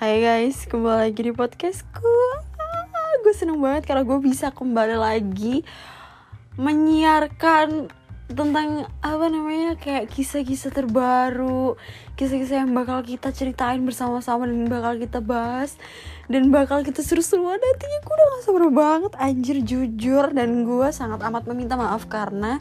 Hai guys, kembali lagi di podcastku. Ah, Gue seneng banget karena gue bisa kembali lagi Menyiarkan tentang apa namanya kayak kisah-kisah terbaru Kisah-kisah yang bakal kita ceritain bersama-sama dan bakal kita bahas Dan bakal kita seru-seruan nantinya Gue udah gak sabar banget anjir jujur. Dan gue sangat amat meminta maaf karena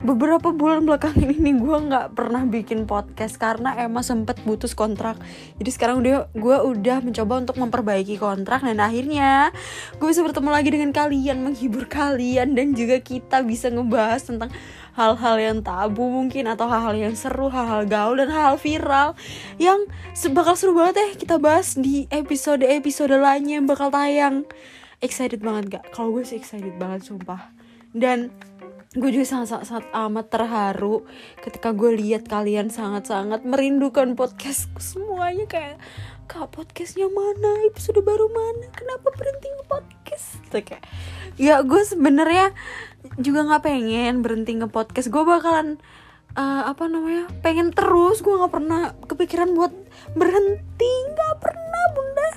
beberapa bulan belakangan ini gue nggak pernah bikin podcast karena emang sempet putus kontrak. Jadi sekarang udah gue udah mencoba untuk memperbaiki kontrak dan akhirnya gue bisa bertemu lagi dengan kalian menghibur kalian dan juga kita bisa ngebahas tentang hal-hal yang tabu mungkin atau hal-hal yang seru hal-hal gaul dan hal, -hal viral yang bakal seru banget ya kita bahas di episode episode lainnya yang bakal tayang. Excited banget gak kalau gue sih excited banget sumpah. Dan gue juga sangat, sangat amat terharu ketika gue lihat kalian sangat-sangat merindukan podcastku semuanya kayak kak podcastnya mana? Episode baru mana? Kenapa berhenti nge-podcast? Gitu kayak. Ya gue sebenarnya juga nggak pengen berhenti nge-podcast. Gue bakalan uh, apa namanya pengen terus. Gue nggak pernah kepikiran buat berhenti. Nggak pernah bunda.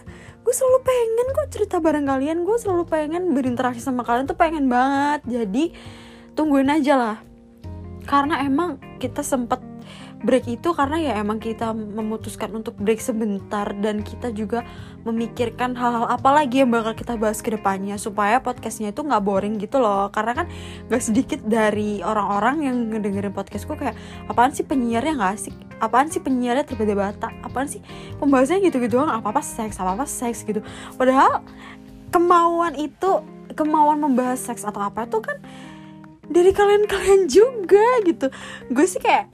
Gue selalu pengen kok cerita bareng kalian. Gue selalu pengen berinteraksi sama kalian tuh pengen banget. Jadi tungguin aja lah. Karena emang kita sempet break itu karena ya emang kita memutuskan untuk break sebentar dan kita juga memikirkan hal-hal apa lagi yang bakal kita bahas ke depannya supaya podcastnya itu nggak boring gitu loh. Karena kan gak sedikit dari orang-orang yang ngedengerin podcastku kayak apaan sih penyiarnya nggak asik? Apaan sih penyiarnya terbata-bata apaan sih pembahasannya gitu-gitu? Doang apa-apa seks apa-apa seks gitu. Padahal kemauan itu kemauan membahas seks atau apa itu kan dari kalian-kalian juga gitu. Gue sih kayak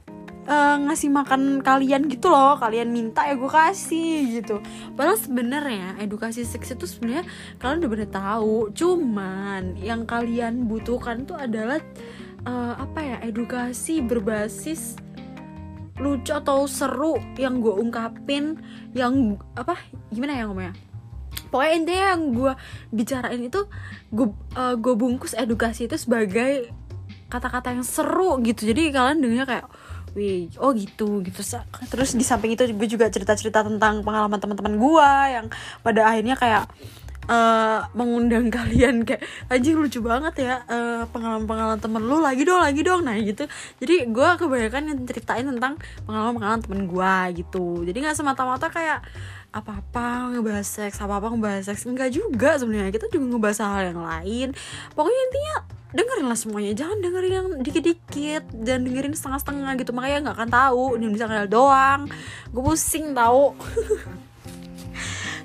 uh, ngasih makan kalian gitu loh kalian minta ya gue kasih gitu. Padahal sebenarnya edukasi seks itu sebenarnya kalian udah bener tahu. Cuman yang kalian butuhkan tuh adalah uh, apa ya edukasi berbasis lucu atau seru yang gue ungkapin yang apa gimana ya ngomongnya pokoknya intinya yang gue bicarain itu gue uh, bungkus edukasi itu sebagai kata-kata yang seru gitu. Jadi kalian dengarnya kayak wih oh gitu gitu. Terus di samping itu gue juga cerita-cerita tentang pengalaman teman-teman gue yang pada akhirnya kayak uh, mengundang kalian kayak anjing lucu banget ya uh, pengalaman-pengalaman temen lu lagi dong lagi dong. Nah gitu. Jadi gue kebanyakan yang ceritain tentang pengalaman-pengalaman temen gue gitu. Jadi nggak semata-mata kayak apa-apa ngebahas seks apa-apa ngebahas seks. Enggak juga sebenarnya. Kita juga ngebahas hal yang lain. Pokoknya intinya dengerin lah semuanya. Jangan dengerin yang dikit-dikit dan dengerin setengah-setengah gitu. Makanya nggak akan tahu. Ini bisa kenal doang. Gue pusing tahu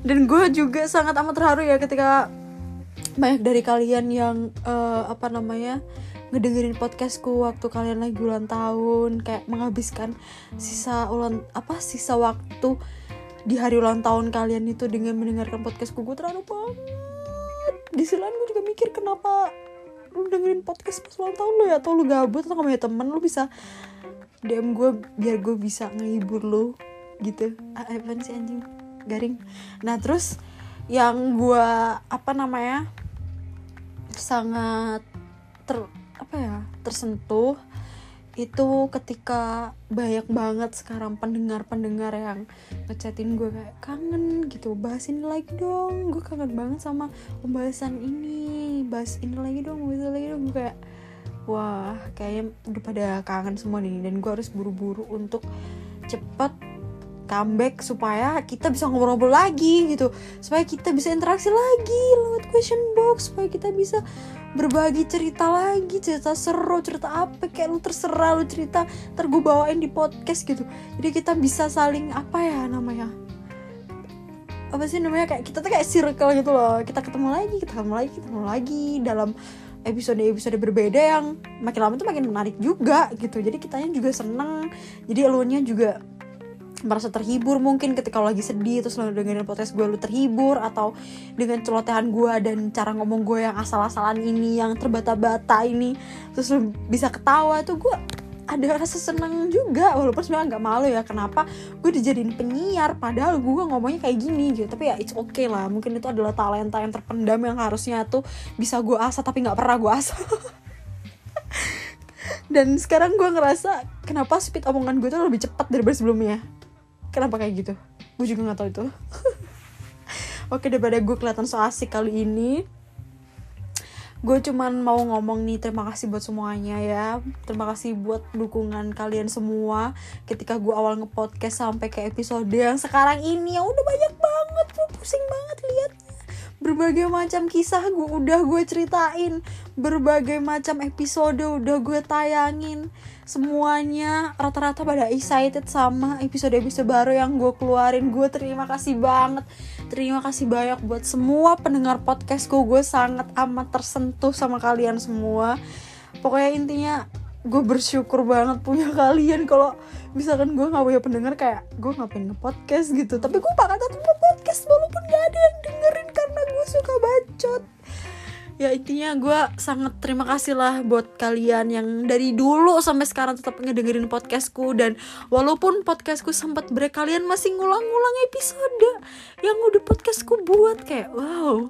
dan gue juga sangat amat terharu ya ketika banyak dari kalian yang uh, apa namanya ngedengerin podcastku waktu kalian lagi ulang tahun kayak menghabiskan sisa ulang apa sisa waktu di hari ulang tahun kalian itu dengan mendengarkan podcastku. Gue terlalu banget. Di selain gue juga mikir kenapa lu dengerin podcast pas ulang tahun lo ya? Atau lu gabut atau kamu ya temen lu bisa DM gue biar gue bisa ngehibur lu gitu. Ah, apa sih anjing garing. Nah terus yang gue apa namanya sangat ter apa ya tersentuh itu ketika banyak banget sekarang pendengar-pendengar yang ngechatin gue kayak kangen gitu. Bahas ini lagi dong. Gue kangen banget sama pembahasan ini. Bahas ini lagi dong bahas ini lagi dong. Gue kayak wah kayaknya udah pada kangen semua nih. Dan gue harus buru-buru untuk cepet comeback supaya kita bisa ngobrol-ngobrol lagi gitu. Supaya kita bisa interaksi lagi lewat question box. Supaya kita bisa berbagi cerita lagi. Cerita seru cerita apa kayak lu terserah lu cerita ntar di podcast gitu. Jadi kita bisa saling apa ya namanya? Apa sih namanya? Kayak kita tuh kayak circle gitu loh. Kita ketemu lagi kita ketemu lagi kita ketemu lagi dalam episode-episode berbeda yang makin lama tuh makin menarik juga gitu. Jadi kitanya juga seneng. Jadi elunya juga merasa terhibur mungkin ketika lo lagi sedih terus lo dengerin podcast gue lo terhibur atau dengan celotehan gue dan cara ngomong gue yang asal-asalan ini yang terbata-bata ini terus lo bisa ketawa itu gue ada rasa seneng juga. Walaupun sebenarnya nggak malu ya kenapa gue dijadiin penyiar padahal gue ngomongnya kayak gini gitu. Tapi ya it's okay lah. Mungkin itu adalah talenta yang terpendam yang harusnya tuh bisa gue asah tapi nggak pernah gue asah dan sekarang gue ngerasa kenapa speed omongan gue tuh lebih cepat daripada sebelumnya kenapa kayak gitu? Gue juga nggak tahu itu. Oke daripada gue kelihatan so asik kali ini gue cuman mau ngomong nih terima kasih buat semuanya ya. Terima kasih buat dukungan kalian semua. Ketika gue awal ngepodcast sampai ke episode yang sekarang ini yang udah banyak banget gue pusing banget liatnya berbagai macam kisah gue udah gue ceritain. Berbagai macam episode udah gue tayangin. Semuanya rata-rata pada excited sama episode-episode baru yang gue keluarin. Gue terima kasih banget. Terima kasih banyak buat semua pendengar podcastku gue sangat amat tersentuh sama kalian semua. Pokoknya intinya gue bersyukur banget punya kalian. Kalau misalkan gue nggak punya pendengar kayak gue ngapain nge-podcast gitu. Tapi gue bakal tetap nge-podcast walaupun gak ada yang gue suka bacot. Ya intinya gue sangat terima kasih lah buat kalian yang dari dulu sampai sekarang tetap ngedengerin podcastku. Dan walaupun podcastku sempat break kalian masih ngulang-ngulang episode yang udah podcastku buat. Kayak wow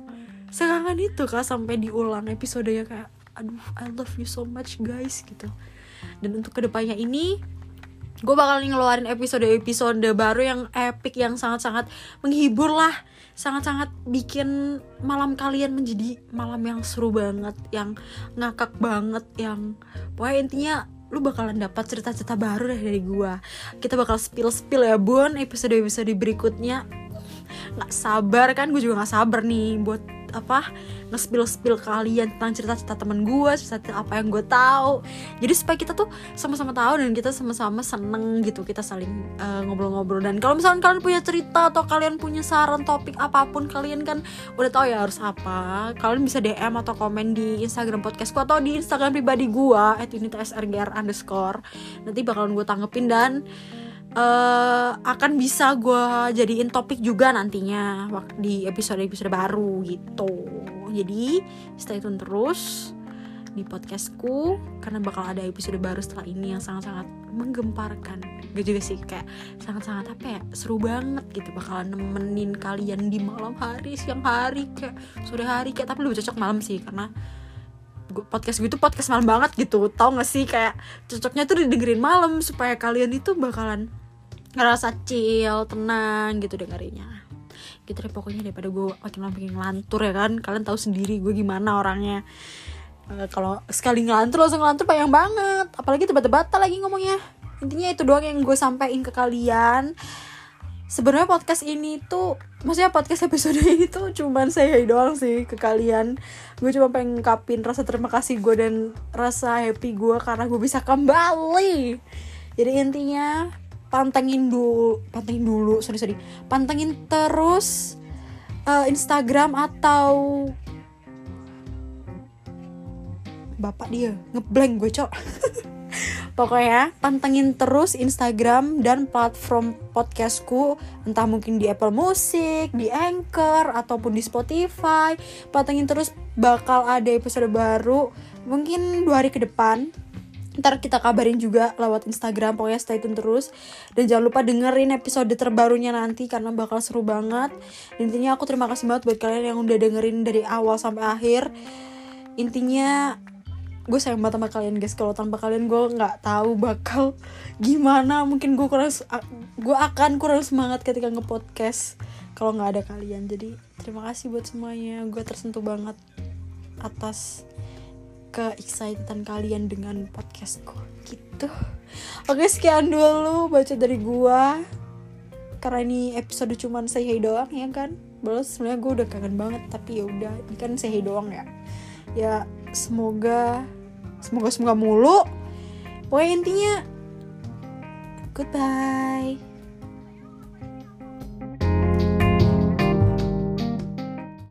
sekarang itu kak sampai diulang episode ya kayak aduh I love you so much guys gitu. Dan untuk ke depannya ini gue bakal ngeluarin episode-episode baru yang epic yang sangat-sangat menghibur lah. Sangat-sangat bikin malam kalian menjadi malam yang seru banget yang ngakak banget yang pokoknya intinya lu bakalan dapat cerita-cerita baru deh dari gua. Kita bakal spill spill ya bun episode episode berikutnya. Nggak sabar kan? Gue juga nggak sabar nih buat apa nge-spill-spill kalian tentang cerita-cerita temen gue cerita apa yang gue tahu. Jadi supaya kita tuh sama-sama tahu dan kita sama-sama seneng gitu kita saling ngobrol ngobrol-ngobrol. Dan kalau misalnya kalian punya cerita atau kalian punya saran topik apa pun kalian kan udah tahu ya harus apa kalian bisa DM atau komen di Instagram podcastku atau di Instagram pribadi gue @unitasrgr underscore. Nanti bakalan gue tanggepin dan uh, akan bisa gue jadiin topik juga nantinya di episode-episode baru gitu. Jadi stay tune terus di podcastku karena bakal ada episode baru setelah ini yang sangat-sangat menggemparkan. Gak juga sih kayak sangat-sangat apa ya seru banget gitu. Bakalan nemenin kalian di malam hari siang hari kayak sore hari kayak tapi lebih cocok malam sih karena podcast gue tuh podcast malam banget gitu. Tau gak sih kayak cocoknya tuh didengerin malam supaya kalian itu bakalan ngerasa chill tenang gitu dengerinnya. Gitu deh pokoknya daripada gue makin makin ngelantur ya kan. Kalian tahu sendiri gue gimana orangnya. Uh, kalau sekali ngelantur langsung ngelantur panjang banget. Apalagi tebak-tebakan lagi ngomongnya. Intinya itu doang yang gue sampaikan ke kalian. Sebenarnya podcast ini tuh maksudnya podcast episode ini tuh cuman saya doang sih ke kalian. Gue cuma pengen ngungkapin rasa terima kasih gue dan rasa happy gue karena gue bisa kembali. Jadi intinya pantengin dulu pantengin dulu sorry sorry. Pantengin terus uh, Instagram atau bapak dia. Ngeblank gue cok pokoknya pantengin terus Instagram dan platform podcastku. Entah mungkin di Apple Music di Anchor ataupun di Spotify. Pantengin terus bakal ada episode baru mungkin dua hari ke depan ntar kita kabarin juga lewat Instagram pokoknya stay tune terus. Dan jangan lupa dengerin episode terbarunya nanti karena bakal seru banget. Intinya aku terima kasih banget buat kalian yang udah dengerin dari awal sampai akhir. Intinya gue sayang banget sama kalian guys. Kalau tanpa kalian gue nggak tahu bakal gimana. Mungkin gue kurang gue akan kurang semangat ketika ngepodcast kalau nggak ada kalian. Jadi terima kasih buat semuanya. Gue tersentuh banget atas keexcitedan kalian dengan podcastku. Gitu. Oke sekian dulu baca dari gua. Karena ini episode cuman say hey doang ya kan? Balas sebenarnya gue udah kangen banget tapi ya udah ini kan say hey doang ya. Ya semoga semoga semoga mulu. Pokoknya intinya goodbye